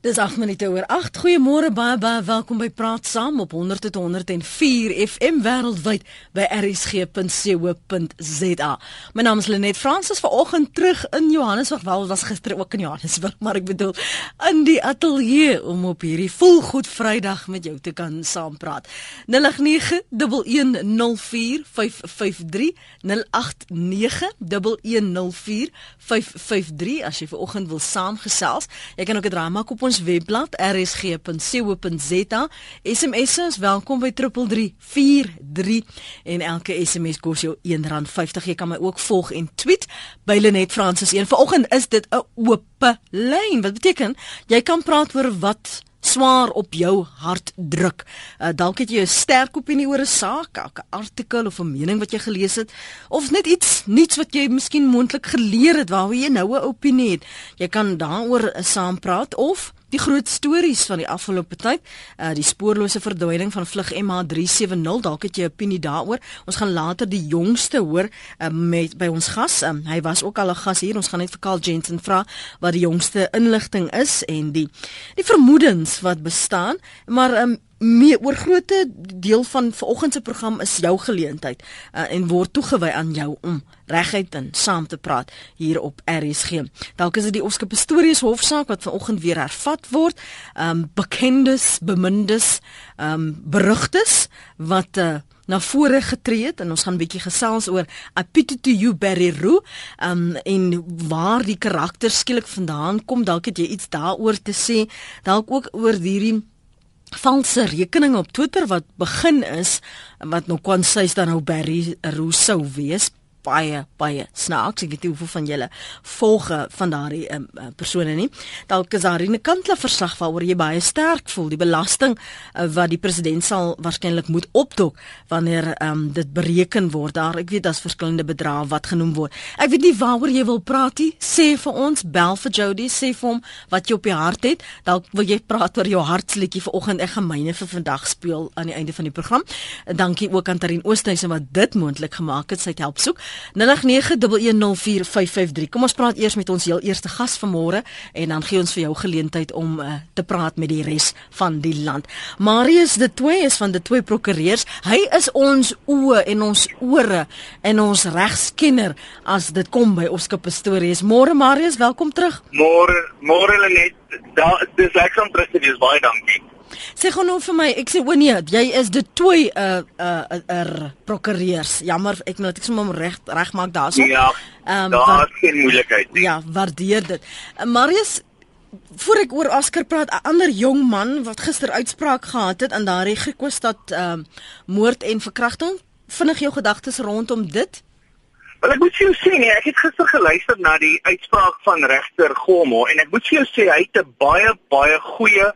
Dis 8 minute oor 8. Goeiemôre baie baie welkom by Praat Saam op 100.104 FM wêreldwyd by rsg.co.za. My naam is Lenet Fransis vanoggend terug in Johannesburg. Wel was gister ook in Johannesburg, maar ek bedoel in die ateljee om op hierdie volgoed Vrydag met jou te kan saampraat. 0891104553 0891104553 as jy vanoggend wil saamgesels. Jy kan ook 'n drama maak op ons webblad rsg.co.za. SMS is welkom by 3343 en elke SMS kos jou R1.50. Jy kan my ook volg en tweet by Lenet Francis 1. Vanoggend is dit 'n oop lyn. Wat beteken jy kan praat oor wat swaar op jou hart druk. Uh, dalk het jy 'n sterk opinie oor 'n saak, 'n artikel of 'n mening wat jy gelees het of net iets niets wat jy miskien moontlik geleer het waaroor jy nou 'n opinie het. Jy kan daaroor saam praat of Die groot stories van die afgelope tyd, uh die spoorlose verdwyning van vlug MH370, dalk het jy 'n opinie daaroor. Ons gaan later die jongste hoor uh, met by ons gas. Um, hy was ook al 'n gas hier. Ons gaan net vir Karl Jensen vra wat die jongste inligting is en die die vermoedens wat bestaan. Maar um, meer oor grootte deel van vanoggend se program is jou geleentheid uh, en word toegewy aan jou om reguit en saam te praat hier op RSG. Dalk is dit die Oskar Pistorius hofsaak wat vanoggend weer hervat word. Um bekendes, bemindes, um berugtes wat uh, na vore getree het en ons gaan 'n bietjie gesels oor Apito to you Barry Roo um en waar die karakter skielik vandaan kom. Dalk het jy iets daaroor te sê. Dalk ook oor hierdie valse rekeninge op Twitter wat begin is wat nou kon sê dan nou Barry Rousseau wees baie baie snaaks. Ek weet nie hoeveel van julle volge van daardie um, persone nie. Dalk is daar 'n kantla verslag waaroor jy baie sterk voel. Die belasting uh, wat die president sal waarskynlik moet opdok wanneer um, dit bereken word. Daar ek weet daar's verskillende bedrae wat genoem word. Ek weet nie waaroor jy wil praat nie. Sê vir ons, bel vir Jody, sê vir hom wat jy op die hart het. Dalk wil jy praat oor jou hartsliedjie vanoggend. Ek gaan myne vir vandag speel aan die einde van die program. Dankie ook aan Tarin Oosthuizen wat dit moontlik gemaak het. Sy het help soek. 0891104553. Kom ons praat eers met ons heel eerste gas vanmôre en dan gee ons vir jou geleentheid om uh, te praat met die res van die land. Marius de Toey is van de Toey Prokureurs. Hy is ons oë en ons ore en ons regskenner as dit kom by Oskar Pistorius. Môre Marius, welkom terug. Môre, môre Lenet. Daar dis ek van terug te wees. Baie dankie. Sê gou nou vir my, ek sê o nee, jy is dit toe 'n uh, 'n uh, 'n uh, uh, prokureurs. Jammer, ek moet ek sommer reg regmaak daarso. Ja. Um, daar is geen moeilikheid nie. Ja, waardeer dit. Uh, Marius Voor ek oor Oscar praat, 'n ander jong man wat gister uitspraak gehad het aan daardie Griekostad ehm uh, moord en verkrachting, vinnig jou gedagtes rondom dit? Wel ek moet jou sê nee, ek het gister geluister na die uitspraak van regter Gomo en ek moet jou sê hy het 'n baie baie goeie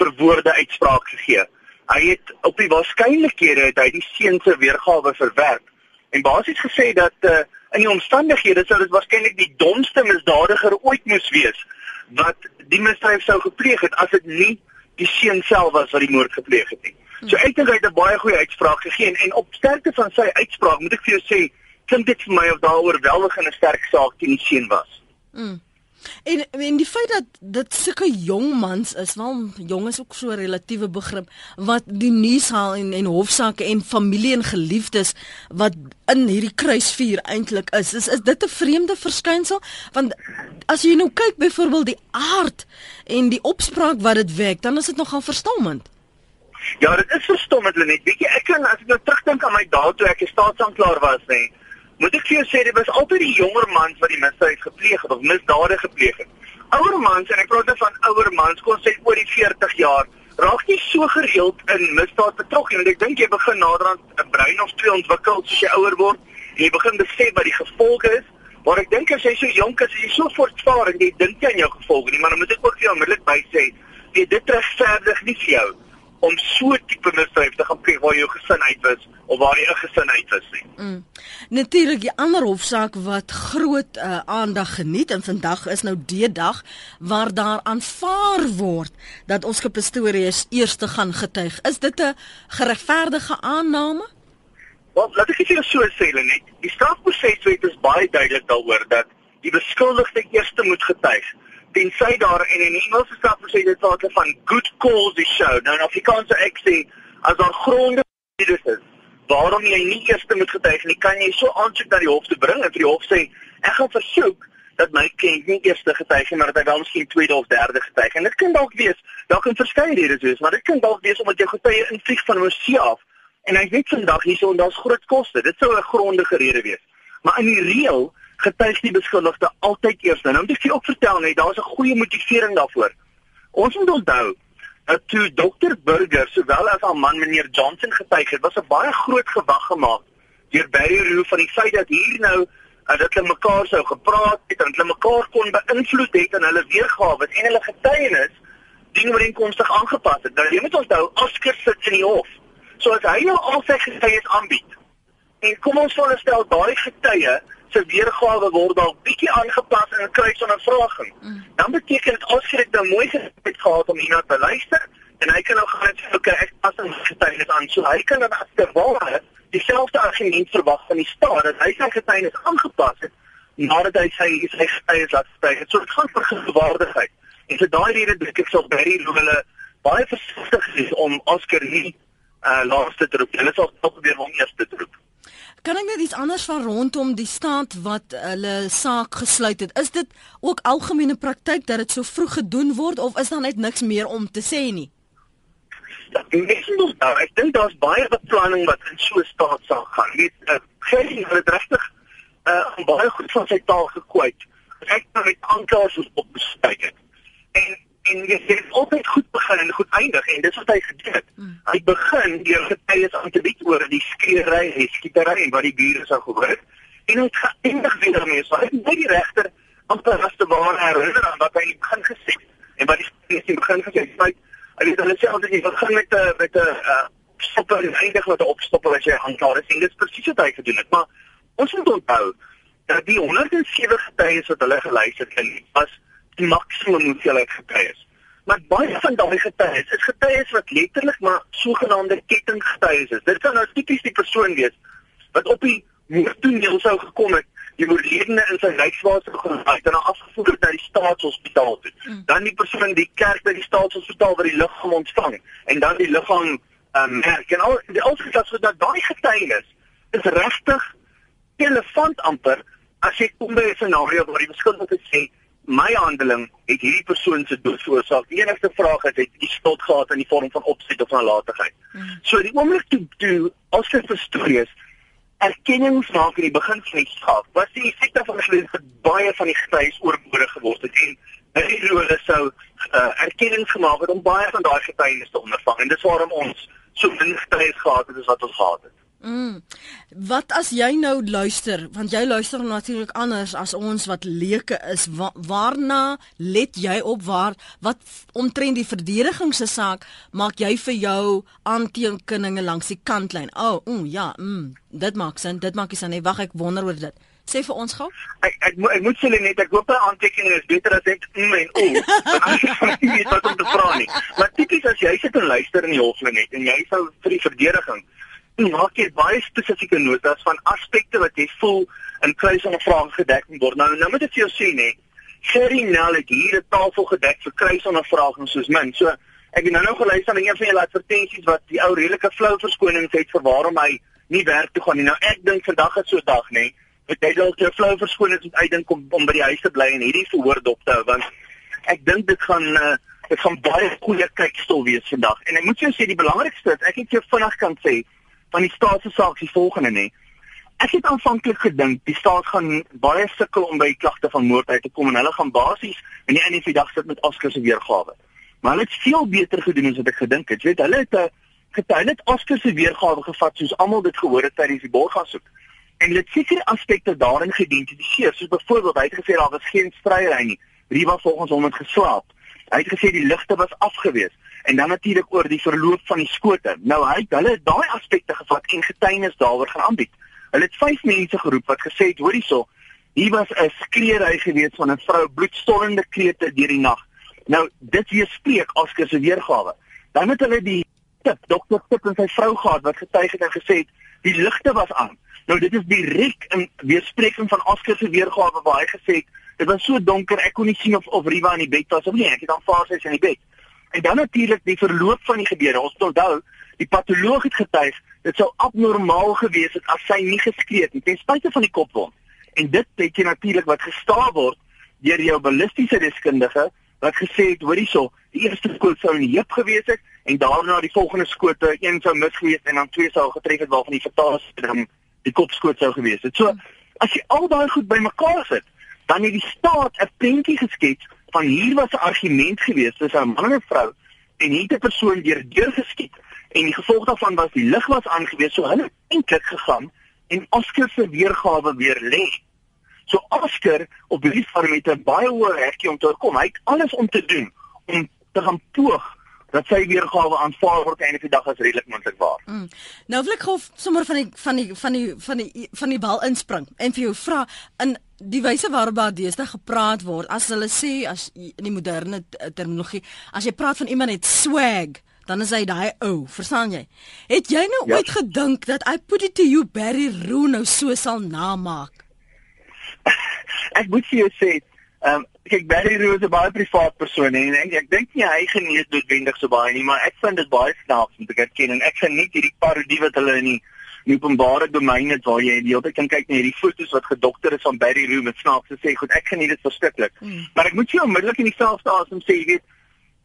verwoorde uitspraak gegee. Hy het op die waarskynlikhede het hy die seun se weergawe verwerp en basies gesê dat uh, in die omstandighede sou dit waarskynlik die domste misdadiger ooit moes wees wat die misdrijf sou gepleeg het as dit nie die seun self was wat die moord gepleeg het nie. So ek dink hy het 'n baie goeie uitspraak gegee en, en op sterkte van sy uitspraak moet ek vir jou sê klink dit vir my of daar oorweldigende sterk saak teen die seun was. Mm. En en die feit dat dit sulke jong mans is, wel jong is ook so 'n relatiewe begrip wat die nuus haal en en hofsaake en familie en geliefdes wat in hierdie kruisvuur eintlik is. Is is dit 'n vreemde verskynsel? Want as jy nou kyk byvoorbeeld die aard en die opspraak wat dit wek, dan is dit nogal verstommend. Ja, dit is verstommend, Lenet. Weet jy, ek kan as ek nou terugdink aan my dae toe ek 'n staatsanklaer was, nê. Nee, Moet ek vir jou sê dit was altyd die jonger mans wat die misdaad gepleeg het of misdade gepleeg het. Ouer mans en ek praat net van ouer mans kon sê oor die 40 jaar raak nie so gereeld in misdaad betrokke want ek dink jy begin naderhand 'n brein of twee ontwikkel soos jy ouer word en jy begin besef wat die gevolge is. Maar ek dink as jy so jonk is, jy so voortvarend, jy dink jy aan jou gevolge nie, maar dan moet ek ook vir jou onmiddellik by sê, dit regverdig nie vir jou om so tipe misdryf te gaan pleeg waar jou gesin uit was of waar jy 'n gesin uit was nie. Mm. Natuurlik die ander hofsaak wat groot uh, aandag geniet en vandag is nou die dag waar daar aanvaar word dat ons Pistorius eers te gaan getuig. Is dit 'n geregverdige aanname? Wel, laat ek jou so sê net. Die strafproseswet is baie duidelik daaroor dat die beskuldigde eers moet getuig tensy daar en in Engelse stap sê dit praat van good cause die show. Nou in Afrikaans sou ek sê as daar gronde is waarom jy nie eers moet getuig nie, kan jy so aansoek na die hof te bring en vir die hof sê ek gaan versoek dat my kind nie eers getuig nie, maar dat hy wel miskien tweede of derde getuig. En dit kan dalk wees, dalk kan verskeie redes wees, maar dit kan dalk wees omdat jy getuie invlieg van 'n see af en hy's net vandag hier so en daar's groot koste. Dit sou 'n grondige rede wees. Maar in die reël getuig die beskuldigde altyd eers. Nou moet ek ook vertel net, daar's 'n goeie motivering daarvoor. Ons moet onthou dat toe Dr Burger sowel as haar man meneer Johnson getuig het, was 'n baie groot gewag gemaak deur Barry Roo van die feit dat hier nou uh, dat hulle mekaar sou gepraat het en hulle mekaar kon beïnvloed het in hulle weergawe en hulle getuienis dienooreenkomstig aangepas het. Nou jy moet onthou, Oscar sit in die hof. So as hy nou al sy getuies aanbied en kom ons veronderstel daai getuie se weergawe word dalk bietjie aangepas so 'n vraging. Mm. Dan beteken dit as jy dit nou mooi het gehad om hierna te luister en hy kan nou gaan sê okay, ek pas in getuienis aan. So hy kan dan as ter ware dieselfde argument verwag van die staat dat hy sy getuienis aangepas het nadat hy sy sy getuienis laat spreek. Dit so gaan vir gewaardigheid. En vir daai rede dink ek sou Barry hulle baie versigtig wees om Oscar nie uh laaste te roep. Hulle sal probeer om eerste te roep. Kan ek net iets anders van rondom die staat wat hulle saak gesluit het? Is dit ook algemene praktyk dat dit so vroeg gedoen word of is daar net niks meer om te sê nie? Ja, ek dink daar, ek dink daar's baie beplanning wat in so 'n staat sal gaan. Net uh, geen het regtig uh baie goed van sy taal gekwyt. Ek het met aanklaers op bespreek het. En en jy sê dit altyd goed begin en goed eindig en dis wat hy gedoen het. Mm. Hy begin deur getuies aan te bied oor die skietery en skietery en wat die bure sou gehoor het en hy het geëindig weer daarmee so hy het net die regter amper as te ware herinner aan wat hy in die begin gesê het en wat die spesies in die begin gesê het. Hy het hulle sê altyd jy begin met 'n met 'n uh, stopper en eindig met 'n opstopper as jy aanklaar is en dit is presies wat hy gedoen het. Maar ons moet onthou dat die 107 getuies wat hulle geluister het was die maksimum hoeveelheid getuies. Maar baie van daai getuies is getuies wat letterlik maar sogenaamde kettinggetuies is. Dit kan nou tipies die persoon wees wat op die moordtoneel sou gekom het, die oorledene in sy lijkwater gelaai het en afgevoer het na die staatshospitaal toe. Mm. Dan die persoon in die kerk by die staatshospitaal waar die liggaam ontvang en dan die liggaam um, merk en al die alsgeslag so dat daai getuienis is regtig relevant amper as jy kom by 'n scenario waar die beskuldigde sê my handeling het hierdie persoon se dood veroorsaak. Die enigste vraag is het hy skuld gehad in die vorm van opset of nalatigheid. Mm. So die oomblik toe toe as jy verstroos erkenning maak in die begin van die saak. Was die effek daarvan dat baie van die getuies oorbodig geword het en hy hulle sou uh, erkenning gemaak het om baie van daai getuienis te ondervang en dis waarom ons so min getuies gehad het as wat ons gehad het. Mm. Wat as jy nou luister, want jy luister natuurlik anders as ons wat leuke is. Wa waarna let jy op waar wat omtrent die verdediging se saak maak jy vir jou aantekeninge langs die kantlyn? O, oh, mm, ja, mm, dit maak sin. Dit maak sin. Wag, ek wonder oor dit. Sê vir ons gou. Ek ek, ek, ek moet sê net ek hoop 'n aantekening is beter as net mm en o. Want ek weet wat om te vra nie. Maar tipies as jy sit en luister in die hof net en jy sou vir die verdediging maak jy baie spesifieke notas van aspekte wat jy voel in kluis van 'n vraag gedek word. Nou nou moet ek vir jou sê nê, Sherry Nell het hier 'n tafel gedek vir kluis van 'n vraag en soos min. So ek het nou nou geluister na een van julle advertensies wat die ou redelike flou verskonings het vir waarom hy nie werk toe gaan nie. Nou ek dink vandag is so 'n dag nê. Ek dink dalk jy flou verskonings moet uitdink om om by die huis te bly en hierdie verhoor dop te hou want ek dink dit gaan uh, dit gaan baie goeie kykstol wees vandag. En ek moet jou sê die belangrikste, ek het jou vinnig kan sê van die staat se saak is volgende nê. Ek het aanvanklik gedink die staat gaan baie sukkel om by die klagte van moord uit te kom en hulle gaan basies in die einde van die dag sit met Oscar se weergawe. Maar hulle het veel beter gedoen as wat ek gedink het. Jy weet, hulle het 'n getuie net Oscar se weergawe gevat soos almal dit gehoor het tydens die borgaasoek. En hulle het sekere aspekte daarin geïdentifiseer, soos byvoorbeeld hy het gesê daar was geen stryery nie. Riva volgens hom het geslaap. Hy het gesê die ligte was afgewees en dan natuurlik oor die verloop van die skote. Nou hy het hulle daai aspekte gevat en getuienis daaroor gaan aanbied. Hulle het vyf mense geroep wat gesê het hoor hierso, hier was 'n skreeuery gewees van 'n vrou bloedstollende krete deur die nag. Nou dit weerspreek Oscar se weergawe. Dan het hulle die tip, dokter Tip en sy vrou gehad wat getuig het en gesê het die ligte was aan. Nou dit is direk in weerspreking van Oscar se weergawe waar hy gesê het Dit was so donker, ek kon nie sien of of Riva in die bed was of nie. Ek het aanvaar sy is in die bed. En dan natuurlik die verloop van die gebeure. Ons onthou, die patoloog het getuig dit sou abnormaal gewees het as sy nie geskree het nie ten spyte van die kopwond. En dit het jy natuurlik wat gestaaf word deur jou ballistiese deskundige wat gesê het hoor hierso die eerste skoot sou in die heup gewees het en daarna die volgende skote een sou mis gewees en dan twee sou getref het waarvan die dan die kopskoot sou gewees het. So as jy al daai goed bymekaar sit, dan het die staat 'n prentjie geskets van hier was 'n argument gewees tussen 'n man en 'n vrou en hierdie persoon deur deur geskiet en die gevolg daarvan was die lig was aangewees so hulle eintlik gegaan en Oscar se weergawe weer lê. So Oscar op hierdie vorm het 'n baie hoë hekkie om te kom. Hy het alles om te doen om te gaan poog dat sy weergawe aanvaar word einde van die dag as redelik moontlik waar. Mm. Nou wil ek gou sommer van die van die van die van die van die bal inspring en vir jou vra in die wyse waarop daar deesdae gepraat word as hulle sê as in die moderne terminologie as jy praat van iemand het swag dan is hy daai ou, verstaan jy? Het jy nou ja. ooit gedink dat I put it to you Barry Roo nou so sal namaak? ek moet vir jou sê, ehm um, kyk Barry Roo is 'n baie privaat persoon en ek, ek dink nie hy geniet noodwendig so baie nie, maar ek vind dit baie snaaks om te kyk en ek geniet hierdie parodie wat hulle in die die openbare domein het waar jy die hele tyd kan kyk na hierdie foto's wat gedokter is van Barry Roo met snaakse sê goed ek geniet dit verskriklik. Mm. Maar ek moet jou onmiddellik in dieselfde asem sê jy weet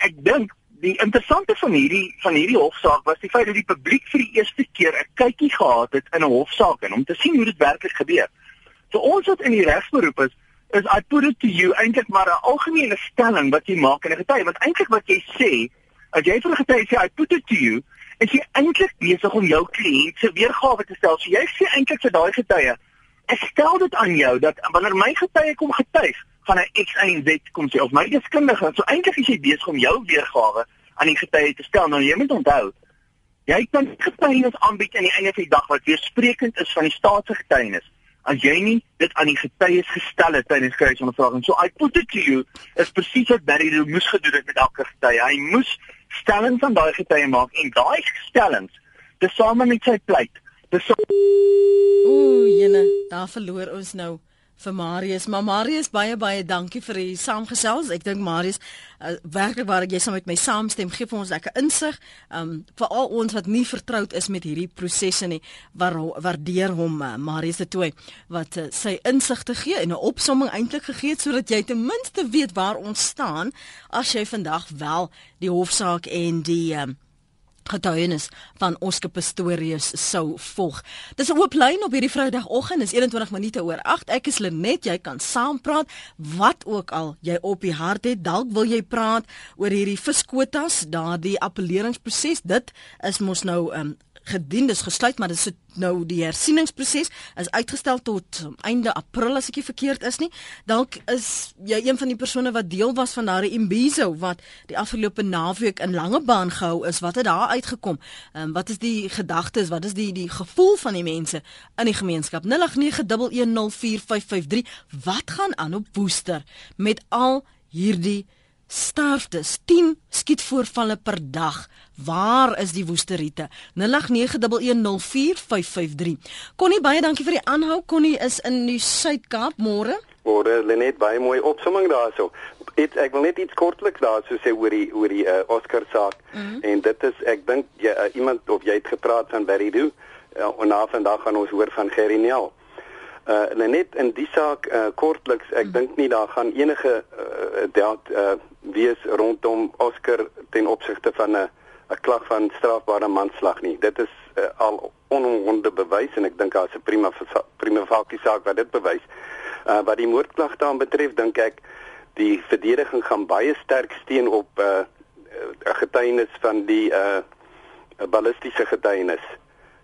ek dink die interessante van hierdie van hierdie hofsaak was die feit dat die publiek vir die eerste keer 'n kykie gehad het in 'n hofsaak en om te sien hoe dit werklik gebeur. So ons wat in die regsberoep is, is I put it to you eintlik maar 'n algemene stelling wat jy maak in 'n getuie, want eintlik wat jy sê, as jy vir 'n getuie sê I put it to you, is jy eintlik besig om jou kliënt se weergawe te stel. So jy sê eintlik vir daai getuie, ek stel dit aan jou dat wanneer my getuie kom getuig, gaan hy X en Z kom sê of my deskundige, so eintlik is jy besig om jou weergawe aan die getuie te stel. Nou jy moet onthou, jy kan getuienis aanbied aan die einde van die dag wat weersprekend is van die staat se getuienis as jy nie dit aan die getuies gestel het tydens kruisondervraging. So I put it to you, is presies wat Barry Roo moes gedoen het met elke getuie. Hy moes stellings aan daai getuie maak en daai stellings, tesame met sy pleit, dis Ooh, jene, daar verloor ons nou vir Marius. Maar Marius baie baie dankie vir die saamgesels. Ek dink Marius uh, werklik waar jy saam met my saamstem gee vir ons lekker insig. Um vir al ons wat nie vertroud is met hierdie prosesse nie, waar waardeer hom uh, Marius de Tooi wat uh, sy insig te gee en 'n opsomming eintlik gegee het sodat jy ten minste weet waar ons staan as jy vandag wel die hofsaak en die um, getuienis van Oscar Pistorius sou volg. Dis 'n oop lyn op hierdie Vrydagoggend, is 21 minute oor 8. Ek is Lenet, jy kan saampraat wat ook al jy op die hart het. Dalk wil jy praat oor hierdie viskwotas, daardie appelleringsproses. Dit is mos nou um, gedien dis gesluit maar dit is nou die hersieningsproses is uitgestel tot um, einde april as ek nie verkeerd is nie. Dalk is jy een van die persone wat deel was van daardie imbizo wat die afgelope naweek in Langebaan gehou is. Wat het daar uitgekom? Um, wat is die gedagtes? Wat is die die gevoel van die mense in die gemeenskap? 0891104553 wat gaan aan op Woester met al hierdie sterftes 10 skietvoorvalle per dag. Waar is die woesteriete 0891104553 Connie baie dankie vir die aanhou. Connie is in die Suid-Kaap. Môre? Môre Lenet baie mooi opsomming daarso. Dit ek wil net iets kortliks daarso sê oor die oor die uh, Oscar saak. Mm -hmm. en dit is ek dink jy uh, iemand of jy het gepraat van Barry Doo. Uh, en na vandag gaan ons hoor van Gerry Nel. Uh net in die saak uh kortliks ek mm. dink nie daar gaan enige uh dat uh wees rondom Oscar ten opsigte van 'n 'n klag van strafbare manslag nie. Dit is uh, al onomwonde bewys en ek dink daar's 'n prima prima facie saak wat dit bewys. Uh wat die moordklag daan betref, dink ek die verdediging gaan baie sterk steun op 'n uh, uh, getuienis van die uh ballistiese getuienis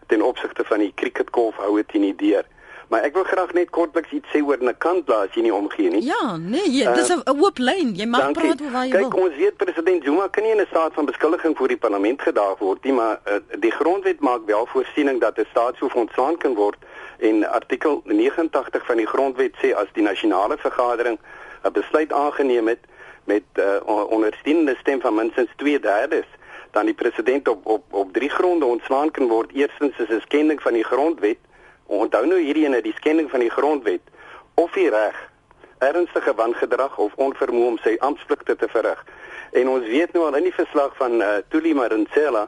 ten opsigte van die cricketkolf hou dit nie deur. Maar ek wil graag net kortliks iets sê oor 'n kantplaas hier nie omgee nie. Ja, nee, jy, dis uh, 'n oop lyn. Jy mag dankie. praat oor wat jy Kijk, wil. Kyk, ons weet president Zuma kan nie in 'n staat van beskuldiging voor die parlement gedaag word nie, maar uh, die grondwet maak wel voorsiening dat 'n staatshoof ontslaan kan word en artikel 89 van die grondwet sê as die nasionale vergadering 'n besluit aangeneem het met uh, ondersteunende stem van minstens 2/3 dan die president op op op drie gronde ontslaan kan word. Eerstens is 'n skending van die grondwet Onthou nou hierdie ene die skending van die grondwet of die reg ernstige wangedrag of onvermoë om sy amptspligte te verrig. En ons weet nou al in die verslag van uh, Tuli Maronsela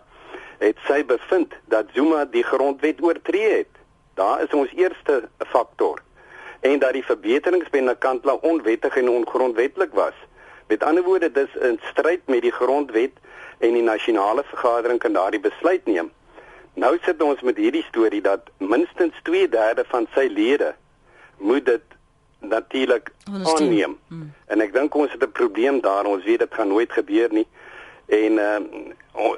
het sy bevind dat Zuma die grondwet oortree het. Daar is ons eerste faktor. En dat die verbeterings binne Kantla onwettig en ongrondwetlik was. Met ander woorde, dis in stryd met die grondwet en die nasionale vergadering kan daardie besluit neem. Nou sit ons met hierdie storie dat minstens 2/3 van sy lede moet dit natuurlik aanneem. Hmm. En ek dink ons het 'n probleem daar. Ons weet dit gaan nooit gebeur nie. En ehm um,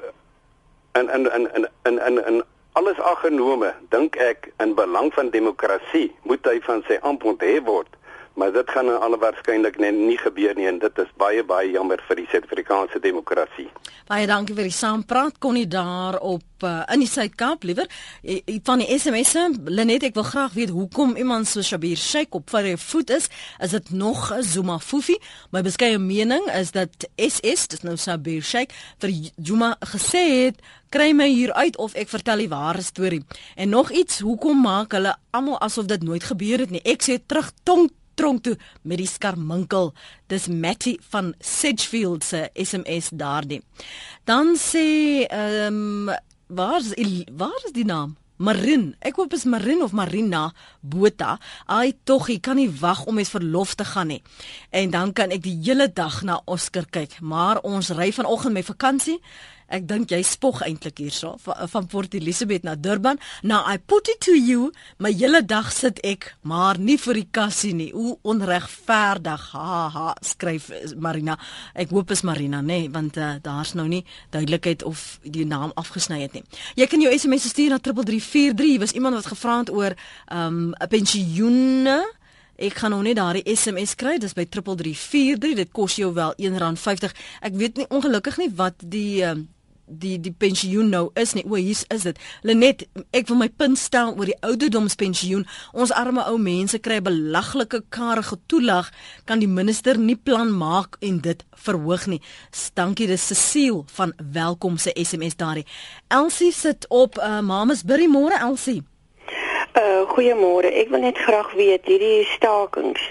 en en en en en en, en alles aggenome, dink ek in belang van demokrasie moet hy van sy amp onthef word maar dit gaan alle waarskynlik net nie gebeur nie en dit is baie baie jammer vir die Suid-Afrikaanse demokrasie. Baie dankie vir die saampraat kon nie daar op uh, in die Suid-Kaap liewer. Van die SMS'e Lenet ek wil graag weet hoekom iemand so Shabir Sheikh op vir 'n voet is. Is dit nog 'n Zuma Fufi my beskeie mening is dat SS dis nou Shabir Sheikh vir Zuma gesê het kry my hier uit of ek vertel die ware storie. En nog iets hoekom maak hulle almal asof dit nooit gebeur het nie? Ek sê terug tong tronk toe met die skarminkel. Dis Matty van Sedgefield se SMS daardie. Dan sê ehm um, waar is waar is die naam? Marin. Ek hoop is Marin of Marina Botha. Ai tog, ek kan nie wag om met verlof te gaan nie. En dan kan ek die hele dag na Oscar kyk, maar ons ry vanoggend met vakansie Ek dink jy spog eintlik hierso van, Port Elizabeth na Durban. Now I put it to you, my hele dag sit ek maar nie vir die kassie nie. Hoe onregverdig. Ha ha, skryf Marina. Ek hoop is Marina, nê, nee, want uh, daar's nou nie duidelikheid of die naam afgesny het nie. Jy kan jou SMS stuur na 3343. Was iemand wat gevra het oor 'n um, pensioene Ek gaan nou net daardie SMS kry, dis by 3343. Dit kos jou wel R1.50. Ek weet nie ongelukkig nie wat die uh, die die pensioen nou is nie. O, hier is dit. Lenet, ek wil my punt stel oor die ouderdomspensioen. Ons arme ou mense kry belaglike karige toelag. Kan die minister nie plan maak en dit verhoog nie? Dankie dis Cecile van welkom se SMS daardie. Elsie sit op uh, Mamasbury môre Elsie. Uh goeiemôre. Ek wil net graag weet hierdie stakings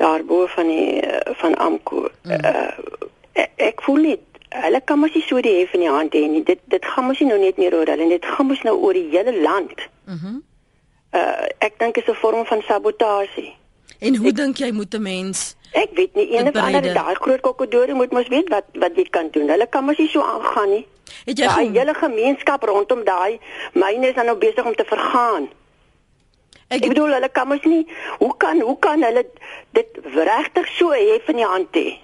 daarbo van die van Amko. Mm. Uh ek voel net hulle kan mos nie so die hef in die hand hê nie. Dit dit gaan mos nie nou net meer oor hulle, dit gaan mos nou oor die hele land. Mhm. Mm uh ek dink is 'n vorm van sabotasie. En hoe dink jy moet 'n mens Ek weet nie een of ander daai groot kokkodore moet mos weet wat wat jy kan doen. Hulle kan mos nie so aangaan nie. Het jy daai hele gemeenskap rondom daai myne is dan nou besig om te vergaan. Ek, ek bedoel hulle kan mos nie hoe kan hoe kan hulle dit regtig so hef in die hand hê?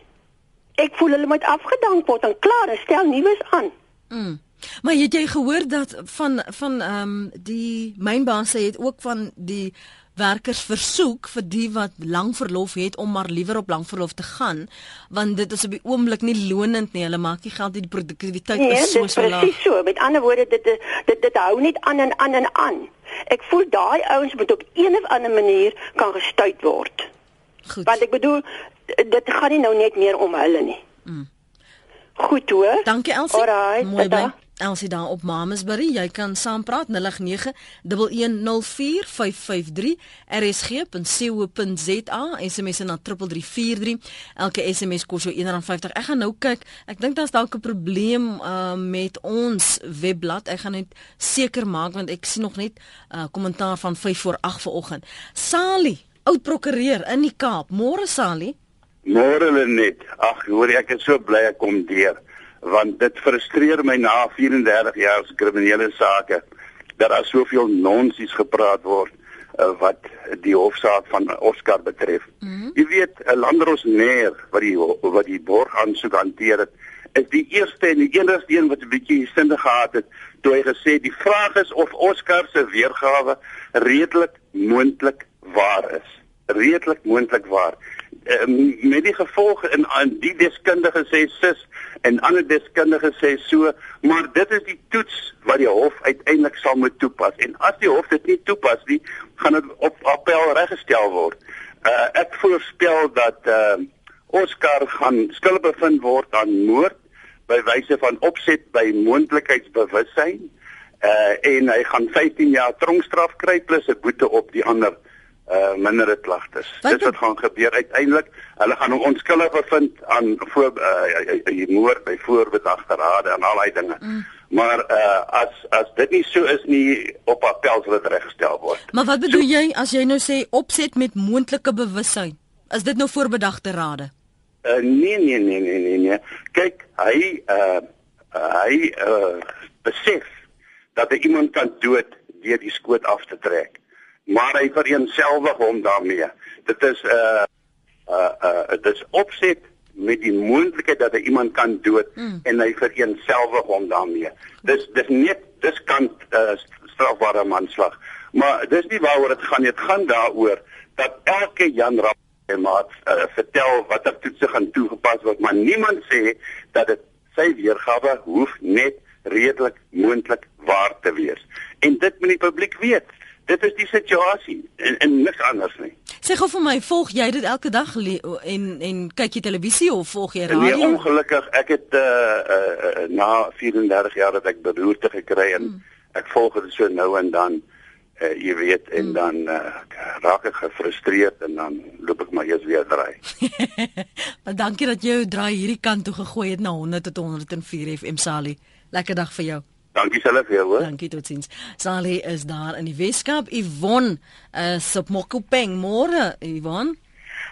Ek voel hulle moet afgedank word en klaar, stel nuus aan. Mm. Maar het jy gehoor dat van van ehm um, die mynbaas sê het ook van die werkers versoek vir die wat lang verlof het om maar liewer op lang verlof te gaan want dit is op die oomblik nie lonend nie hulle maak nie geld die produktiwiteit nee, is so so laag. Presies so met ander woorde dit dit dit hou net aan en aan en aan. Ek voel daai ouens moet op een of ander manier kan gestuit word. Goed. Want ek bedoel dit gaan nie nou net meer om hulle nie. Mm. Goed hoor. Dankie Elsie. Alright, Mooi bly. Elsie daar op Mamasbury, jy kan saampraat 089104553 rsg.co.za SMS na 3343. Elke SMS kos jou R1.50. Ek gaan nou kyk. Ek dink daar's dalk 'n probleem uh, met ons webblad. Ek gaan net seker maak want ek sien nog net 'n uh, kommentaar van 5 voor 8 vanoggend. Sali, oud prokureur in die Kaap. Môre Sali. Môre net. Ag, hoor ek is so bly ek kom deur want dit frustreer my na 34 jaar se kriminele sake dat daar soveel nonsens gepraat word uh, wat die hofsaak van Oscar betref. Mm -hmm. Jy weet, 'n landrosneer wat die wat die borg aansoek hanteer het, is die eerste en die enigste een wat 'n bietjie sin gehad het toe hy gesê die vraag is of Oscar se weergawe redelik moontlik waar is. Redelik moontlik waar um, met die gevolge in aan die deskundige sê sis en ander deskundige sê so, maar dit is die toets wat die hof uiteindelik sal moet toepas. En as die hof dit nie toepas nie, gaan dit op appel reggestel word. Uh, ek voorspel dat uh, Oscar gaan skuldig bevind word aan moord by wyse van opset by moontlikheidsbewussyn uh en hy gaan 15 jaar tronkstraf kry plus 'n boete op die ander uh minder klagtes. Dis wat gaan gebeur uiteindelik. Hulle gaan hom onskuldig bevind aan voor uh moord by voorbedagte rade en al daai dinge. Mm. Maar uh as as dit nie so is nie op appel sal dit reggestel word. Maar wat bedoel so, jy as jy nou sê opset met moontlike bewussyn? Is dit nou voorbedagte rade? Uh nee nee nee nee nee nee. Kyk, hy uh hy uh besef dat hy iemand kan dood deur die skoot af te trek maar hy vereenselwig hom daarmee. Dit is 'n uh, uh uh dit is opset met die moontlikheid dat hy iemand kan dood mm. en hy vereenselwig hom daarmee. Dis dis net dis kan uh, strafbare manslag. Maar dis nie waaroor dit gaan nie. Dit gaan daaroor dat elke Jan Rapp en maat uh, vertel watter toetse gaan toegepas word, maar niemand sê dat dit sy weergawe hoef net redelik moontlik waar te wees. En dit moet die publiek weet dit is die situasie en, en niks anders nie. Sê gou vir my, volg jy dit elke dag en en kyk jy televisie of volg jy radio? Nee, ongelukkig, ek het uh, uh na 34 jaar dat ek beroerte gekry en hmm. ek volg dit so nou en dan uh jy weet en hmm. dan uh, raak ek gefrustreerd en dan loop ek maar eers weer draai. maar dankie dat jy jou draai hierdie kant toe gegooi het na 100 tot 104 FM Sali. Lekker dag vir jou. Dankie self vir jou. Dankie totsiens. Sally is daar in die Weskaap. Yvonne is op Mokopeng môre. Yvonne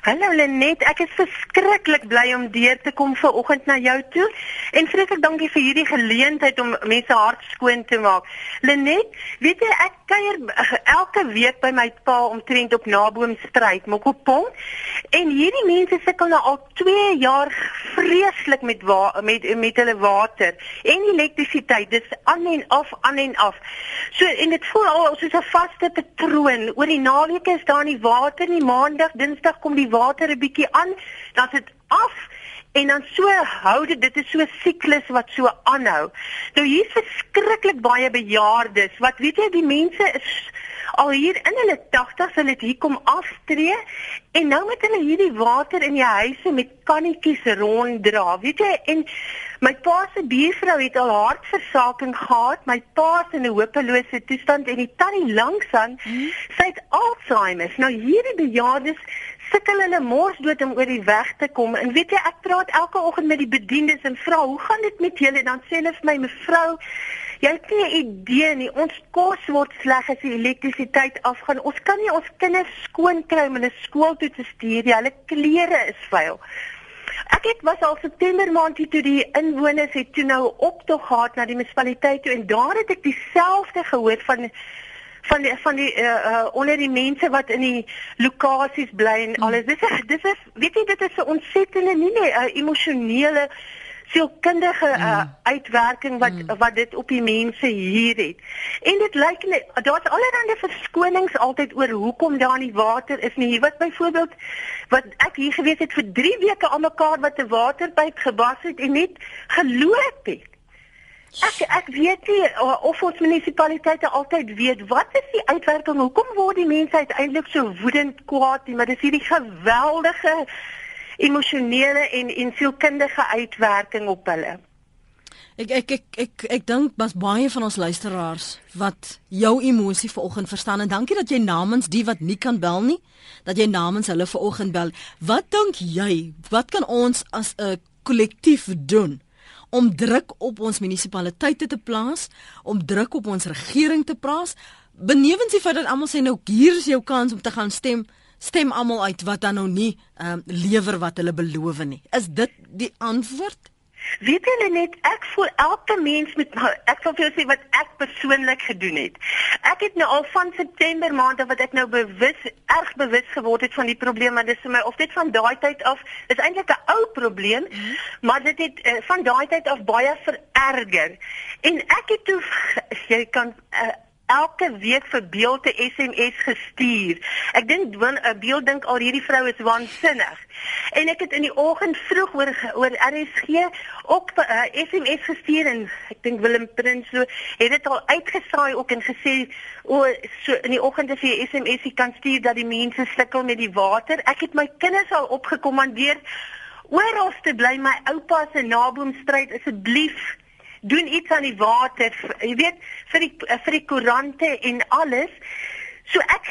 Hallo Lenet, ek is verskriklik bly om deur te kom ver oggend na jou toe en vreeslik dankie vir hierdie geleentheid om mense hart skoon te maak. Lenet, weet jy ek kuier eh, elke week by my pa omtrent op Naboomstryd, Mokopong en hierdie mense sukkel nou al 2 jaar vreeslik met met met hulle water en elektrisiteit. Dis aan en af, aan en af. So en dit voel al soos 'n vaste patroon. Oor die naweke is daar nie water nie. Maandag, Dinsdag kom die water 'n bietjie aan, dan sit af en dan so hou dit dit is so 'n siklus wat so aanhou. Nou hier's verskriklik baie bejaardes. Wat weet jy, die mense is al hier in hulle 80s hulle het hier kom aftree en nou met hulle hierdie water in die huise met kannetjies ronddra. Weet jy, en my pa se buurvrou het al hartversaking gehad. My pa is in 'n hopelose toestand en die tannie langsaan, hmm. sy het Alzheimer. Nou hierdie bejaardes sukkel hulle mors dood om oor die weg te kom. En weet jy, ek praat elke oggend met die bediendes en vra, "Hoe gaan dit met julle?" Dan sê hulle vir my, "Mevrou, jy het nie 'n idee nie. Ons kos word sleg as die elektrisiteit afgaan. Ons kan nie ons kinders skoon kry om hulle skool toe te stuur nie. Hulle klere is vuil." Ek het was al September maand toe die inwoners het toe nou optog gehad na die munisipaliteit toe en daar het ek dieselfde gehoor van van die van die uh, uh onder die mense wat in die lokasies bly en hmm. alles. Dis is dis is weet jy dit is 'n ontsettende nie nee 'n emosionele sielkundige uh, uitwerking wat mm. wat dit op die mense hier het. En dit lyk daar's allerlei verskonings altyd oor hoekom daar nie water is nie. Hier wat byvoorbeeld wat ek hier gewees het vir 3 weke aan mekaar wat 'n waterpyp gebas het en net geloop het. Ek ek weet nie of ons munisipaliteite altyd weet wat is die uitwerking hoekom word die mense uiteindelik so woedend kwaad nie maar dis hierdie geweldige emosionele en en sielkundige uitwerking op hulle. Ek ek ek ek ek dink was baie van ons luisteraars wat jou emosie vanoggend verstaan en dankie dat jy namens die wat nie kan bel nie dat jy namens hulle vanoggend bel. Wat dink jy? Wat kan ons as 'n kollektief doen om druk op ons munisipaliteite te plaas, om druk op ons regering te plaas. Benewens die feit dat almal sê nou hier is jou kans om te gaan stem, stem almal uit wat dan nou nie um, lewer wat hulle beloof nie. Is dit die antwoord? Weet julle net ek voel elke mens met ek sal vir jou sê wat ek persoonlik gedoen het. Ek het nou al van September maand af wat ek nou bewus erg bewus geword het van die probleem maar dis vir my of dit van daai tyd af is eintlik 'n ou probleem mm -hmm. maar dit het uh, van daai tyd af baie vererger. En ek het toe jy kan uh, elke week vir beelde SMS gestuur. Ek dink 'n uh, beeld dink al hierdie vrou is waansinnig. En ek het in die oggend vroeg oor oor RSG op 'n uh, SMS gestuur en ek dink Willem Prinsloo het dit al uitgesaai ook en gesê o so in die oggend as jy SMS kan stuur dat die mense sukkel met die water. Ek het my kinders al opgekommandeer oral te bly my oupa se naboomstryd asseblief doen iets aan die water, jy weet, vir die vir die koerante en alles. So ek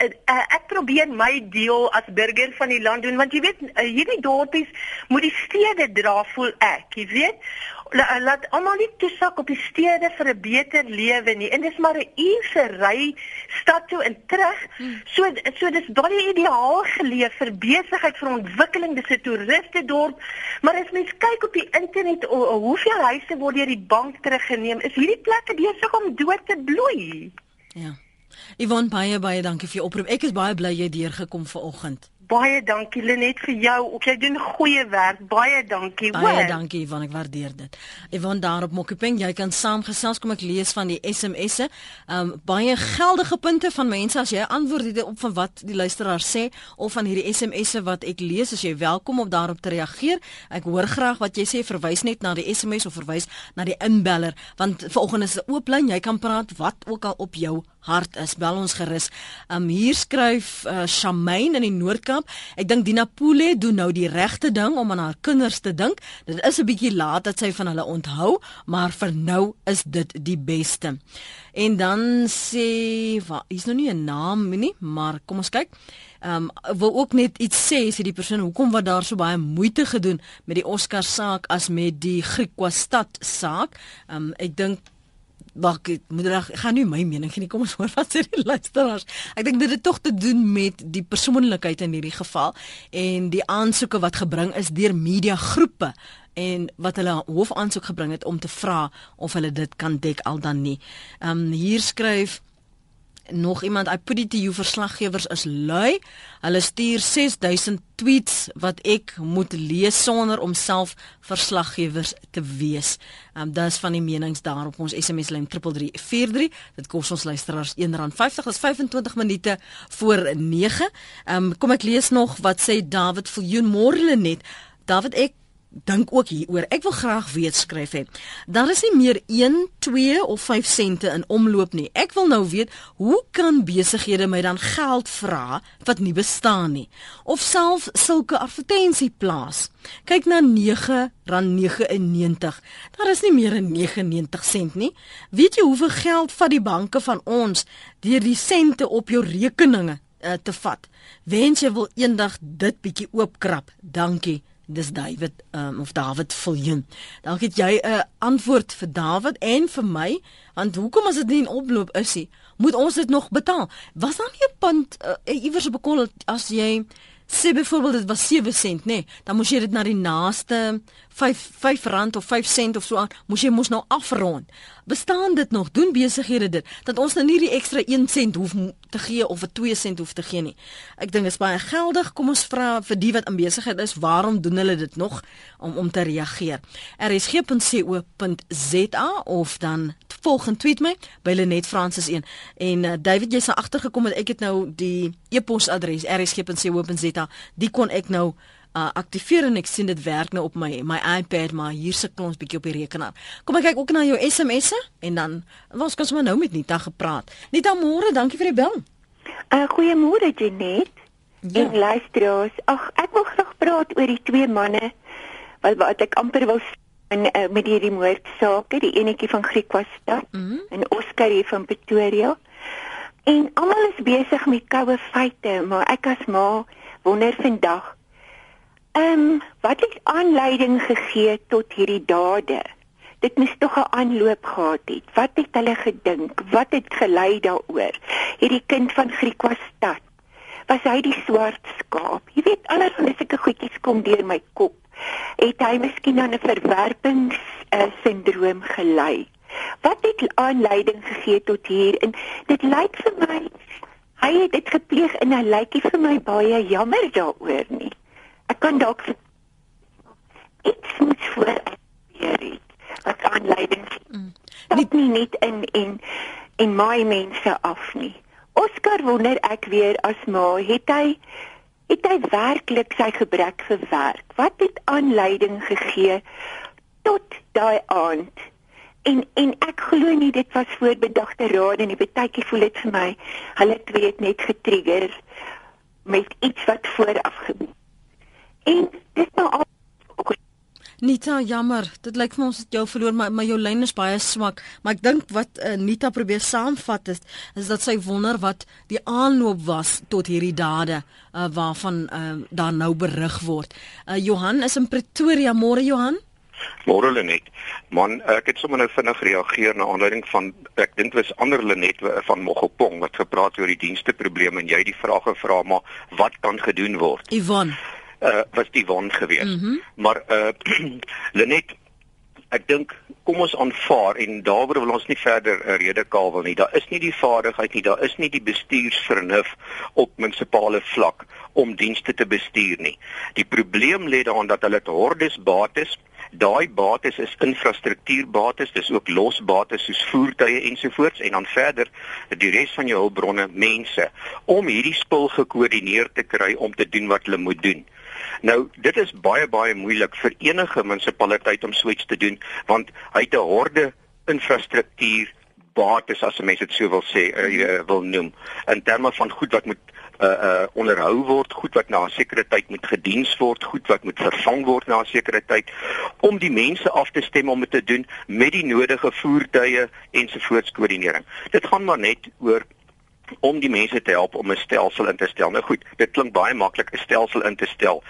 uh, ek probeer my deel as burger van die land doen want jy weet uh, hierdie dorpies moet die stede dra voel ek, jy weet laat almal nie toesak op die stede vir 'n beter lewe nie. En dis maar 'n uur se ry stad toe en terug. Hmm. So so dis baie ideaal geleef vir besigheid vir ontwikkeling. Dis 'n toeriste dorp. Maar as mens kyk op die internet o, o, hoeveel huise word deur die bank teruggeneem, is hierdie plekke besig om dood te bloei. Ja. Yvonne baie baie dankie vir jou oproep. Ek is baie bly jy deurgekom vanoggend. Baie dankie Lenet vir jou. Ook jy doen goeie werk. Baie dankie. Baie hoor. dankie Ivan, ek waardeer dit. Ivan daar op Mokopeng, jy kan saamgesels kom ek lees van die SMS'e. Um baie geldige punte van mense as jy antwoord dit op van wat die luisteraar sê of van hierdie SMS'e wat ek lees, as jy welkom om daarop te reageer. Ek hoor graag wat jy sê, verwys net na die SMS of verwys na die inbeller want vanoggend is 'n oop lyn, jy kan praat wat ook al op jou hart is. Bel ons gerus. Um hier skryf uh, Shamaine in die Noord-Kaap. Ek dink Dina Pule doen nou die regte ding om aan haar kinders te dink. Dit is 'n bietjie laat dat sy van hulle onthou, maar vir nou is dit die beste. En dan sê, is nou nie 'n naam nie, maar kom ons kyk. Um wil ook net iets sê sê die persoon hoekom wat daar so baie moeite gedoen met die Oscar saak as met die Griekwastad saak. Um ek dink Wag, moet reg, gaan nie my mening gee nie. Kom ons hoor wat sê die luisteraars. Ek dink dit het tog te doen met die persoonlikheid in hierdie geval en die aansoeke wat gebring is deur media groepe en wat hulle hoofaansoek gebring het om te vra of hulle dit kan dek al dan nie. Ehm um, hier skryf nog iemand I put it to you verslaggewers is lui. Hulle stuur 6000 tweets wat ek moet lees sonder om self verslaggewers te wees. Ehm um, dis van die menings daar op ons SMS lyn 3343. Dit kos ons luisteraars R1.50. Dis 25 minute voor 9. Ehm um, kom ek lees nog wat sê David Viljoen môre net. David ek dink ook hieroor. Ek wil graag weet skryf hy. Daar is nie meer 1, 2 of 5 sente in omloop nie. Ek wil nou weet, hoe kan besighede my dan geld vra wat nie bestaan nie of self sulke advertensie plaas? Kyk na R9.99. Daar is nie meer 'n 99 sent nie. Weet jy hoeveel geld vat die banke van ons deur die sente op jou rekeninge uh, te vat? Wens jy wil eendag dit bietjie oopkrap. Dankie dis David um, of David Viljoen. Dalk het jy 'n uh, antwoord vir David en vir my, want hoekom as dit nie in oploop is nie, moet ons dit nog betaal? Was daar nie 'n punt uh, iewers op 'n kol as jy sê byvoorbeeld dit was 7 sent, nê, nee, dan moes jy dit na die naaste 5 5 rand of 5 sent of so aan, moes jy mos nou afrond. Bestaan dit nog? Doen besighede dit dat ons nou nie die ekstra 1 sent hoef te gee of 'n 2 sent hoef te gee nie. Ek dink dit is baie geldig. Kom ons vra vir die wat in besigheid is, waarom doen hulle dit nog om om te reageer? rsg.co.za of dan volgende tweet my by Lenet Francis 1 en uh, David jy's agtergekom dat ek het nou die e-posadres rsg.co.za die kon ek nou uh, aktiveer en ek sien dit werk nou op my my iPad maar hier sit ons bietjie op die rekenaar. Kom ek kyk ook na jou SMS'e en dan ons kan sommer nou met Nita gepraat. Nita môre, dankie vir die bel. Uh goeiemôre Jenet. Ja. En luisteraars, ag ek wil graag praat oor die twee manne wat wat ek amper wil en uh, met hierdie moordsaak, die enetjie van Griekwastad mm -hmm. en Oscar hier van Pretoria. En almal is besig met koue feite, maar ek as ma wonder vandag. Ehm, um, wat het aanleiding gegee tot hierdie dade? Dit moes tog 'n aanloop gehad het. Wat het hulle gedink? Wat het gelei daaroor? Hierdie kind van Griekwastad. Was hy die swart skaap? Jy weet allerlei sulke goedjies kom deur my kop het hy miskien aan 'n verwerpings uh, sindroom gelei. Wat het aanleiding gegee tot hier en dit lyk vir my hy het dit gepleeg en hy lyk vir my baie jammer daaroor nie. Ek kan dalk iets moet voor hier wat aanleiding mm. nie nie net in en en my mense af nie. Oscar wonder ek weer as ma het hy het hy werklik sy gebrek vir werk? Wat het aanleiding gegee tot daai aand? En en ek glo nie dit was voorbedagte raad en die baie voel dit vir my hulle twee het net getrigger met iets wat vooraf gebeur. En dis nou al Nita, jammer. Dit lyk vir ons het jou verloor, maar maar jou lyn is baie swak. Maar ek dink wat uh, Nita probeer saamvat is is dat sy wonder wat die aanloop was tot hierdie dade uh, waarvan uh, daar nou berig word. Uh, Johan is in Pretoria, môre Johan. Môre Lenet. Man, ek het sommer nou vinnig reageer na aanleiding van ek dink dit was ander Lenet van Mogopong wat gepraat oor die dienste probleme en jy die vrae gevra maar wat kan gedoen word? Ivan uh was die won gewees. Mm -hmm. Maar uh Lenet ek dink kom ons aanvaar en daaroor wil ons nie verder 'n uh, rede kawel nie. Daar is nie die vaardigheid nie, daar is nie die bestuursvernuf op munisipale vlak om dienste te bestuur nie. Die probleem lê daarin dat hulle te hordes bates Daai bates is infrastruktuurbates, dis ook losbates soos voertuie ensovoorts en dan verder die res van jou hulpbronne, mense om hierdie spul gekoördineer te kry om te doen wat hulle moet doen. Nou, dit is baie baie moeilik vir enige munisipaliteit om so iets te doen want hy het 'n horde infrastruktuur bates as 'n mens dit sou wil sê uh, wil noem in terme van goed wat moet uh uh onderhou word, goed wat na 'n sekere tyd moet gediens word, goed wat moet vervang word na 'n sekere tyd om die mense af te stem om dit te doen met die nodige voertuie ensovoorts koördinering. Dit gaan maar net oor om die mense te help om 'n stelsel in te stel. Nou goed, dit klink baie maklik 'n stelsel in te stel.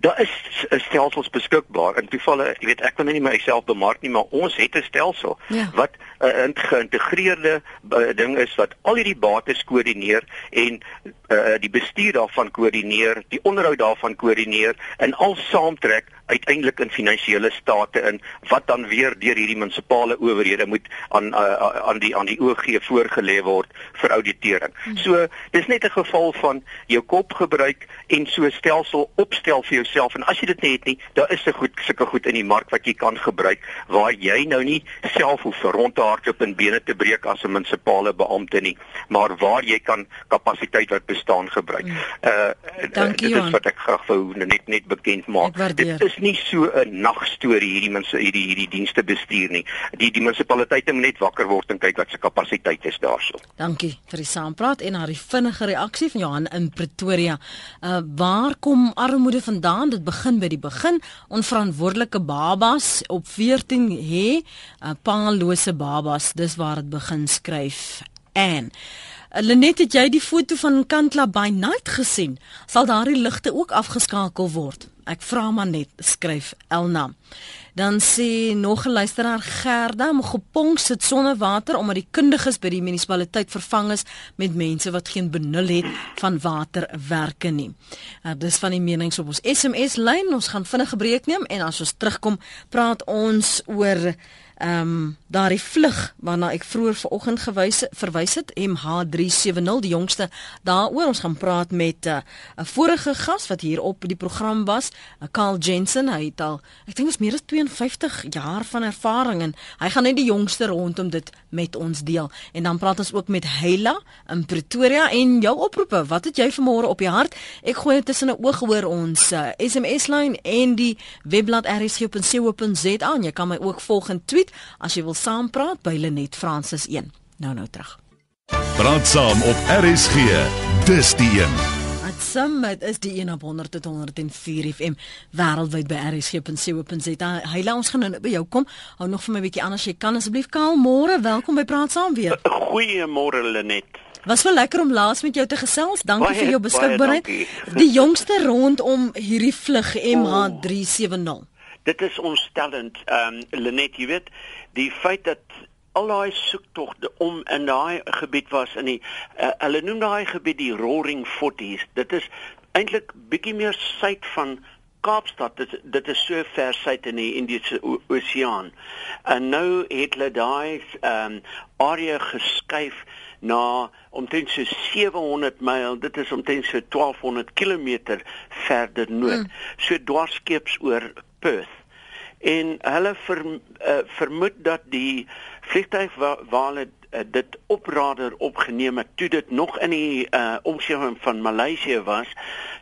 Daar is stelsels beskikbaar. In gevalle, jy weet, ek kan nie myself bemark nie, maar ons het 'n stelsel ja. wat 'n uh, geïntegreerde uh, ding is wat al hierdie bates koördineer en uh, die bestuur daarvan koördineer, die onderhoud daarvan koördineer en al saamtrek uiteindelik in finansiële state in wat dan weer deur hierdie munisipale owerhede moet aan uh, aan die aan die OG voorgelê word vir auditering. Hmm. So dis net 'n geval van jou kop gebruik en so stelsel opstel vir jouself en as jy dit nie het nie, daar is 'n goed sulke goed in die mark wat jy kan gebruik waar jy nou nie self hoef rond hardloop en bene te breek as 'n munisipale beampte nie, maar waar jy kan kapasiteit wat bestaan gebruik. Hmm. Uh Dankie, dit is wat ek graag wou net net bekend maak. Dit is nie so 'n nagstorie hierdie mense hierdie hierdie dienste bestuur nie. Die die munisipaliteite moet net wakker word en kyk wat se kapasiteit is daarso. Dankie vir die saampraat en haar vinnige reaksie van Johan in Pretoria. Uh waar kom armoede vandaan? Dit begin by die begin. Onverantwoordelike babas op 14 hè, uh, paallose babas. Dis waar dit begin skryf. En Lenet, het jy die foto van Kantla by night gesien? Sal daardie ligte ook afgeskakel word? Ek vra maar net, skryf Elna. Dan sê nog 'n luisteraar Gerda, Mogopong sit sonder water omdat die kundiges by die munisipaliteit vervang is met mense wat geen benul het van waterwerke nie. Uh, dis van die menings op ons SMS lyn. Ons gaan vinnig 'n breek neem en as ons terugkom, praat ons oor ehm um, daardie vlug waarna ek vroeër vanoggend gewys verwys het MH370 die jongste daaroor. Ons gaan praat met eh, 'n uh, vorige gas wat hier op die program was uh, Carl Jensen. Hy het al ek dink is meer as 52 jaar van ervaring en hy gaan net die jongste rondom dit met ons deel. En dan praat ons ook met Heila in Pretoria en jou oproepe. Wat het jy vanmôre op die hart? Ek gooi tussen 'n oog hoor ons uh, SMS lyn en die webblad rsg.co.za jy kan my ook volg en tweet as jy wil saampraat by Lenet Francis 1. Nou nou terug. Praat saam op RSG. Dis die een. At Summit is die een op 100 tot 104 FM wêreldwyd by rsg.co.za. Hy laat ons gaan nou by jou kom. Hou nog vir my 'n bietjie anders jy kan asseblief Kaal môre. Welkom by Praat saam weer. Goeiemôre Lenet. Was wel lekker om laas met jou te gesels. Dankie baie, vir jou beskikbaarheid. Die jongste rondom hierdie vlug MH370. Dit is ontstellend. Ehm um, Lenet, jy weet, die feit dat al daai soektogte om in daai gebied was in die uh, hulle noem daai gebied die Roaring Forties. Dit is eintlik bietjie meer suid van Kaapstad. Dit dit is so ver suid in die Indiese Oseaan. En nou het hulle daai ehm um, area geskuif na omtrent so 700 myl. Dit is omtrent so 1200 km verder noord. Mm. So dwarskeeps oor Perth. En hulle ver, uh, vermoed dat die vliegtuig waar, waar hulle dit oprader opgeneem het toe dit nog in die uh, omgewing van Maleisië was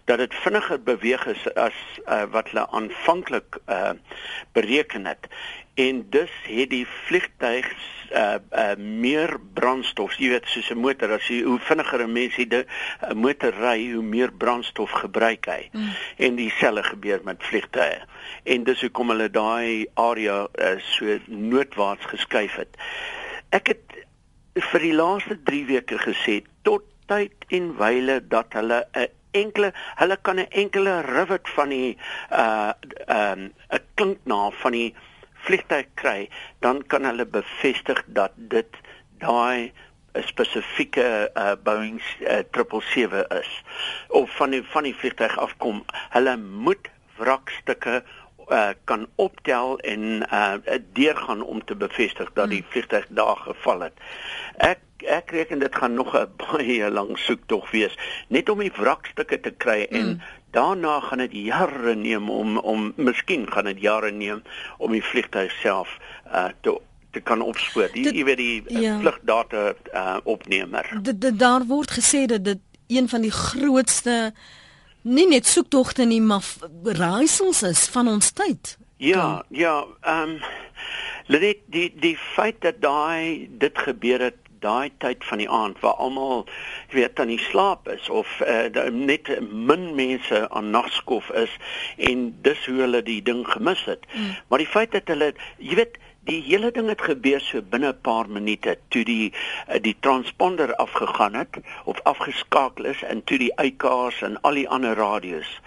dat dit vinniger beweeg is as uh, wat hulle aanvanklik uh, bereken het. En dus het die vliegtuig uh, uh, meer brandstof jy weet soos 'n motor as jy hoe vinniger 'n mens die uh, motor ry hoe meer brandstof gebruik hy. Mm. en dieselfde gebeur met vliegtuie en dis hoekom hulle daai area uh, so noordwaarts geskuif het. Ek het vir die laaste 3 weke gesê tot tyd en wyle dat hulle 'n enkele hulle kan 'n enkele rivet van die uh ehm um, 'n klink na van die vliegtuig kry, dan kan hulle bevestig dat dit daai spesifieke uh, Boeing uh, 777 is of van die van die vliegtuig afkom. Hulle moet wrakstukke uh, kan optel en uh, deurgaan om te bevestig dat die hmm. vliegtuig daar geval het. Ek ek reken dit gaan nog 'n baie lang soektog wees net om die wrakstukke te kry en mm. daarna gaan dit jare neem om om miskien gaan dit jare neem om die vliegtuig self uh, te te kan opspoor. Die jy weet die uh, ja. vlugdata uh, opnemer. Dit daar word gesê dat dit een van die grootste nie net soektogte nie maar raaisels is van ons tyd. Ja, ja, ehm um, Let die die feit dat daai dit gebeur het daai tyd van die aand waar almal weet dan nie slaap is of uh, net min mense aan nagskof is en dis hoe hulle die ding gemis het. Mm. Maar die feit dat hulle jy weet die hele ding het gebeur so binne 'n paar minute toe die uh, die transponder afgegaan het of afgeskakel is en toe die uitkaars en al die ander radio's.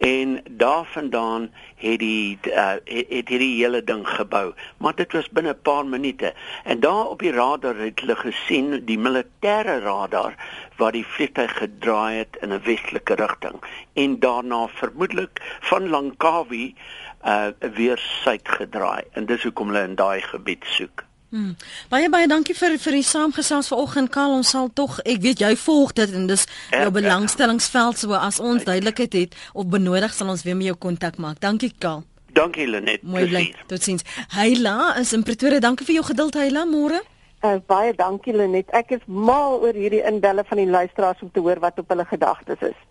En daarvandaan het die uh, het, het hierdie hele ding gebou. Maar dit was binne 'n paar minute. En daar op die radar het hulle gesien die militêre radar waar die vliegtuig gedraai het in 'n westelike rigting. En daarna vermoedelik van Langkawi uh, weer suid gedraai en dis hoekom hulle in daai gebied soek Hmm. Baie baie dankie vir vir die saamgesels vanoggend Karl ons sal tog ek weet jy volg dit en dis jou belangstellingsveld so as ons duidelikheid het of benodig sal ons weer met jou kontak maak. Dankie Karl. Dankie Lenet. Mooi bly. Totsiens. Heila is in Pretoria. Dankie vir jou geduld Heila môre. Uh, baie dankie Lenet. Ek is mal oor hierdie inbelle van die luisteraars om te hoor wat op hulle gedagtes is.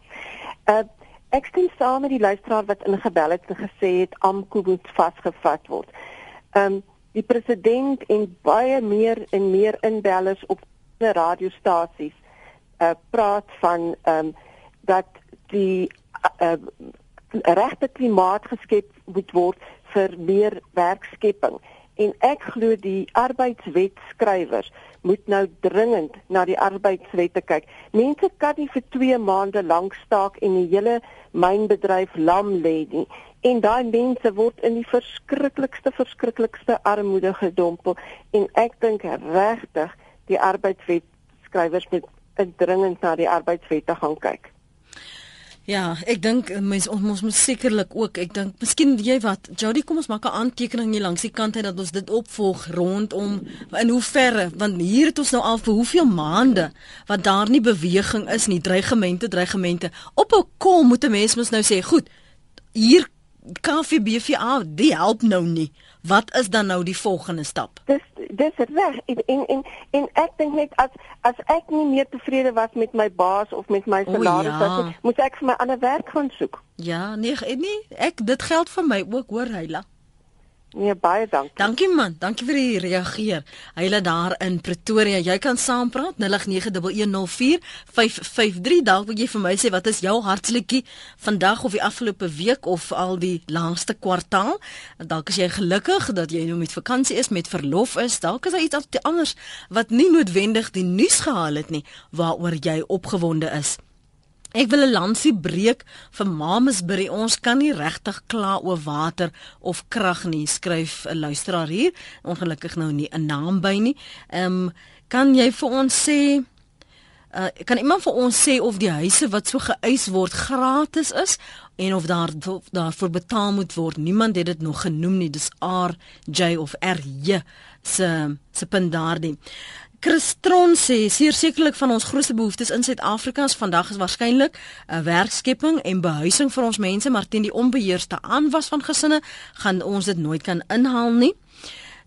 Uh ek stem saam met die luisteraar wat ingebel het en gesê het Amko moet vasgevat word. Um die president en baie meer en meer inbellers op die radiostasies uh praat van ehm um, dat die uh, regte klimaat geskep moet word vir meer werkskepping en ek glo die arbeidswetskrywers moet nou dringend na die arbeidswette kyk. Mense kan nie vir 2 maande lank staak en die hele mynbedryf lam lê nie en daai mense word in die verskriklikste verskriklikste armoede gedompel en ek dink regtig die arbeidswet skrywers moet dringend na die arbeidswette gaan kyk. Ja, ek dink mense ons moet sekerlik ook, ek dink miskien jy wat, Jody, kom ons maak 'n aantekening hier langs die kant uit dat ons dit opvolg rondom in hoe verre want hier het ons nou al vir hoeveel maande wat daar nie beweging is nie, dreigemente, dreigemente. Op 'n kom moet 'n mens mos nou sê, goed, hier KVBVA, die help nou nie. Wat is dan nou die volgende stap? Dis dis reg en en en, en ek dink net as as ek nie meer tevrede was met my baas of met my salaris, ja. moet ek vir my ander werk gaan soek. Ja, nee, nee, ek dit geld vir my ook, hoor Heila. Nee, baie dankie. Dankie man, dankie vir die reageer. Hulle daar in Pretoria, jy kan saampraat 0891104553. Dalk wil jy vir my sê wat is jou hartslikkie vandag of die afgelope week of al die laaste kwartaal? Dalk is jy gelukkig dat jy nou met vakansie is, met verlof is. Dalk is daar iets anders wat nie noodwendig die nuus gehaal het nie waaroor jy opgewonde is. Ek wil 'n lansie breek vir Mamasbury. Ons kan nie regtig kla oor water of krag nie, skryf 'n luisteraar hier. Ongelukkig nou nie 'n naam by nie. Ehm um, kan jy vir ons sê uh, kan iemand vir ons sê of die huise wat so geëis word gratis is en of daar daarvoor betaal moet word? Niemand het dit nog genoem nie. Dis R J of R J se se punt daardie. Christron sê sekerlik van ons grootste behoeftes in Suid-Afrika is vandag is waarskynlik 'n uh, werkskepping en behuising vir ons mense, maar teen die onbeheerste aanwas van gesinne gaan ons dit nooit kan inhaal nie.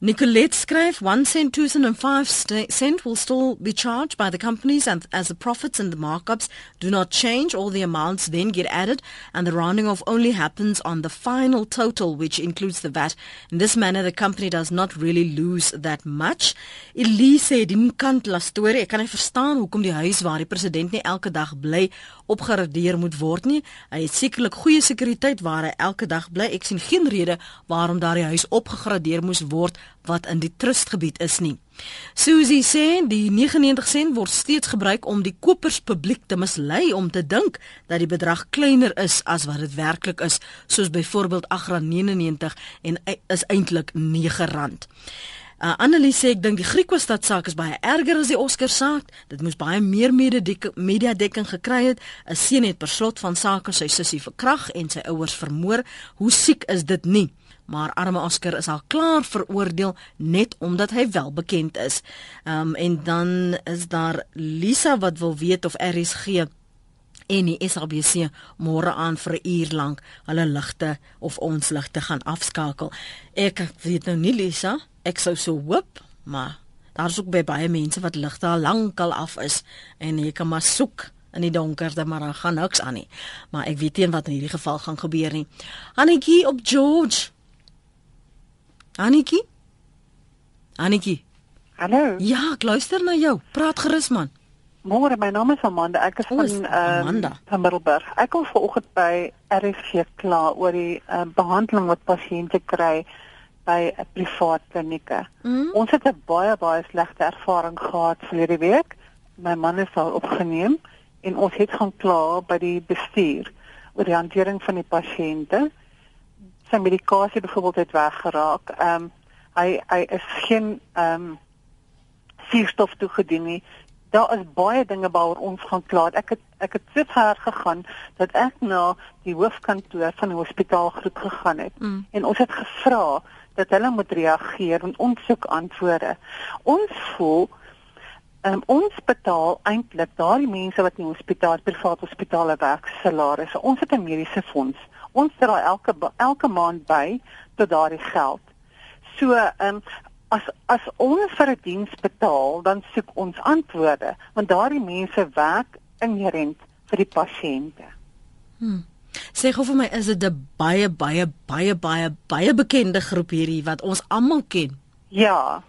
Nicolette skryf 1 cent 2005 cent will still be charged by the companies and as the profits and the markups do not change all the amounts then get added and the rounding off only happens on the final total which includes the VAT. In this manner the company does not really lose that much. Elise sê die kant la storie, ek kan nie verstaan hoekom die huis waar die president nie elke dag bly opgeradeer moet word nie. Hy het sekerlik goeie sekuriteit waar hy elke dag bly. Ek sien geen rede waarom daardie huis opgegradeer moes word wat in die trustgebied is nie. Susie sê die 99 sent word steeds gebruik om die koperspubliek te mislei om te dink dat die bedrag kleiner is as wat dit werklik is, soos byvoorbeeld R8.99 en is eintlik R9. Uh, Annelie sê ek dink die Griekwestad saak is baie erger as die Oscar saak. Dit moes baie meer media dekking gekry het. 'n Seun het per slot van sake sy sussie verkrag en sy ouers vermoor. Hoe siek is dit nie? Maar arme Oscar is al klaar veroordeel net omdat hy wel bekend is. Ehm um, en dan is daar Lisa wat wil weet of RSG en die SABC môre aan vir 'n uur lank hulle ligte of ons ligte gaan afskakel. Ek weet nou nie Lisa, ek sou so hoop, maar daar is ook baie baie mense wat ligte al lank al af is en jy kan maar soek in die donker, maar daar gaan niks aan nie. Maar ek weet nie wat in hierdie geval gaan gebeur nie. Annetjie op George Anetjie? Anetjie. Hallo. Ja, ek luister na jou. Praat gerus man. Môre, my naam is Amanda. Ek is van ehm um, van Middelburg. Ek kom vanoggend by RSG klaar oor die uh, behandeling wat pasiënte kry by 'n privaat klinieke. Mm. Ons het 'n baie baie slegte ervaring gehad verlede week. My man is al opgeneem en ons het gaan kla by die bestuur oor die hantering van die pasiënte sy medikasie byvoorbeeld het weggeraak. Ehm um, hy hy is geen ehm um, suurstof toegedien nie. Daar is baie dinge waaroor ons gaan klaar. Ek het ek het so ver gegaan dat ek na die hoofkantoor van die hospitaalgroep gegaan het mm. en ons het gevra dat hulle moet reageer en ons soek antwoorde. Ons voel Um, ons betaal eintlik daardie mense wat in hospitaal, privaat hospitale werk, salarisse. Ons het 'n mediese fonds ons dra elke elke maand by tot daardie geld. So, ehm um, as as ons vir 'n diens betaal, dan soek ons antwoorde, want daardie mense werk inherent vir die pasiënte. Hmm. Sê gou vir my, is dit 'n baie baie baie baie baie bekende groep hierdie wat ons almal ken? Ja.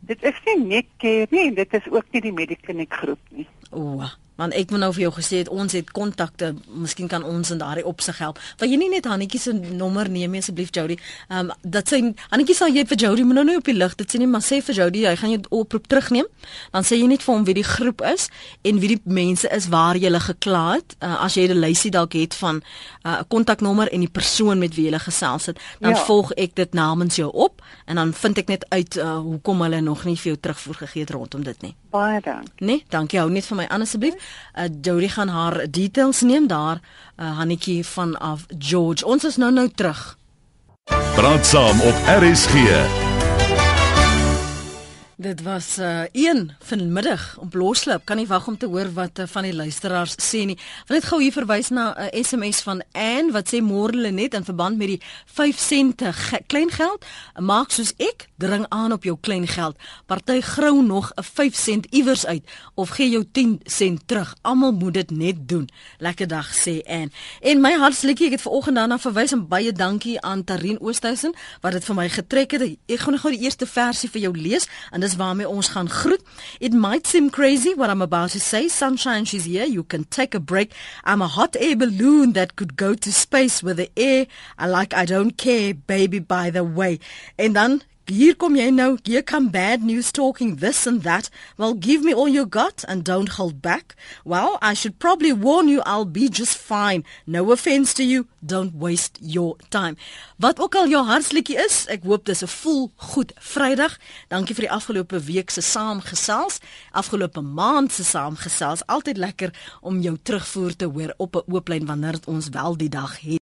Dit is nie net keer nie, dit is ook nie die medikliniek groep nie. O, want ek wou nou vir jou gesê het ons het kontakte, miskien kan ons in daardie opsig help. Wil jy nie net Hannetjie se nommer neem asseblief Jody? Ehm um, dat sy Hannetjie sal jy vir Jody moet nou nie op die lig dit sê nie, maar sê vir Jody jy gaan jou oproep terugneem. Dan sê jy net vir hom wie die groep is en wie die mense is waar jy gele gekla het. Uh, as jy 'n lysie dalk het van uh, 'n uh, kontaknommer en die persoon met wie jy gesels het, dan ja. volg ek dit namens jou op en dan vind ek net uit uh, hoekom hulle nog nie vir jou terugvoer gegee het rondom dit nie. Baie dankie. Nee, dankie hou net vir my aan asseblief. Uh, Jody gaan haar details neem daar, uh, Hannetjie vanaf George. Ons is nou nou terug. Praat saam op RSG. Dit was uh een vanmiddag op Loslip. Kan nie wag om te hoor wat uh, van die luisteraars sê nie. Wil net gou hier verwys na 'n uh, SMS van Ann wat sê môre net in verband met die 5 sente klein geld. Maak soos ek, dring aan op jou klein geld. Party grou nog 'n 5 sent iewers uit of gee jou 10 sent terug. Almal moet dit net doen. Lekker dag sê Ann. En my hartslike, ek het vanoggend daarna verwys en baie dankie aan Tarin Oosthuizen wat dit vir my getrek het. Ek gaan nou die eerste versie vir jou lees en dis waarmee ons gaan groet. It might seem crazy what I'm about to say. Sunshine, she's here. You can take a break. I'm a hot air balloon that could go to space with the air. I like I don't care, baby, by the way. En dan Hier kom jy nou, here come bad news talking this and that. Well, give me all you got and don't hold back. Well, I should probably warn you I'll be just fine. No offense to you. Don't waste your time. Wat ook al jou hartslikkie is, ek hoop dis 'n vol goed Vrydag. Dankie vir die afgelope week se saamgesels, afgelope maand se saamgesels. Altyd lekker om jou terugvoer te hoor op 'n ooplyn wanneer ons wel die dag het.